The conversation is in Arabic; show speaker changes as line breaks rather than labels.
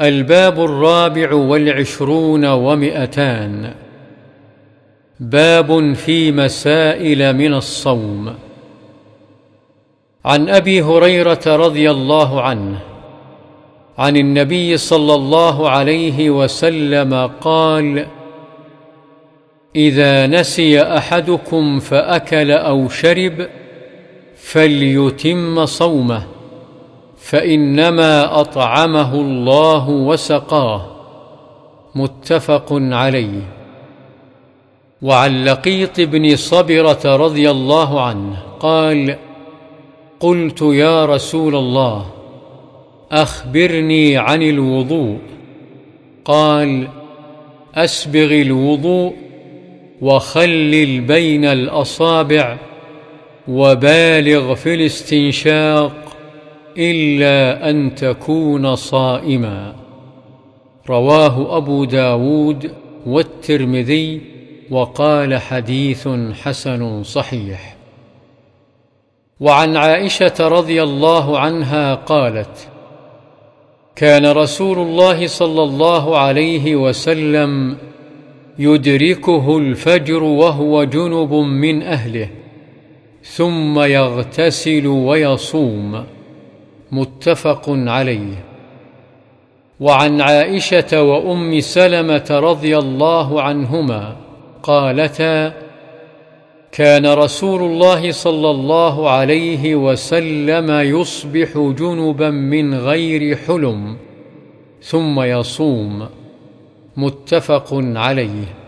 الباب الرابع والعشرون ومئتان. باب في مسائل من الصوم. عن أبي هريرة رضي الله عنه عن النبي صلى الله عليه وسلم قال إذا نسي أحدكم فأكل أو شرب فليتم صومه. فإنما أطعمه الله وسقاه. متفق عليه. وعن لقيط بن صبرة رضي الله عنه قال قلت يا رسول الله أخبرني عن الوضوء. قال أسبغ الوضوء وخلل بين الأصابع وبالغ في الاستنشاق. إلا أن تكون صائما. رواه أبو داود والترمذي وقال حديث حسن صحيح. وعن عائشة رضي الله عنها قالت كان رسول الله صلى الله عليه وسلم يدركه الفجر وهو جنب من أهله ثم يغتسل ويصوم. متفق عليه. وعن عائشة وأم سلمة رضي الله عنهما قالتا كان رسول الله صلى الله عليه وسلم يصبح جنبا من غير حلم ثم يصوم. متفق عليه.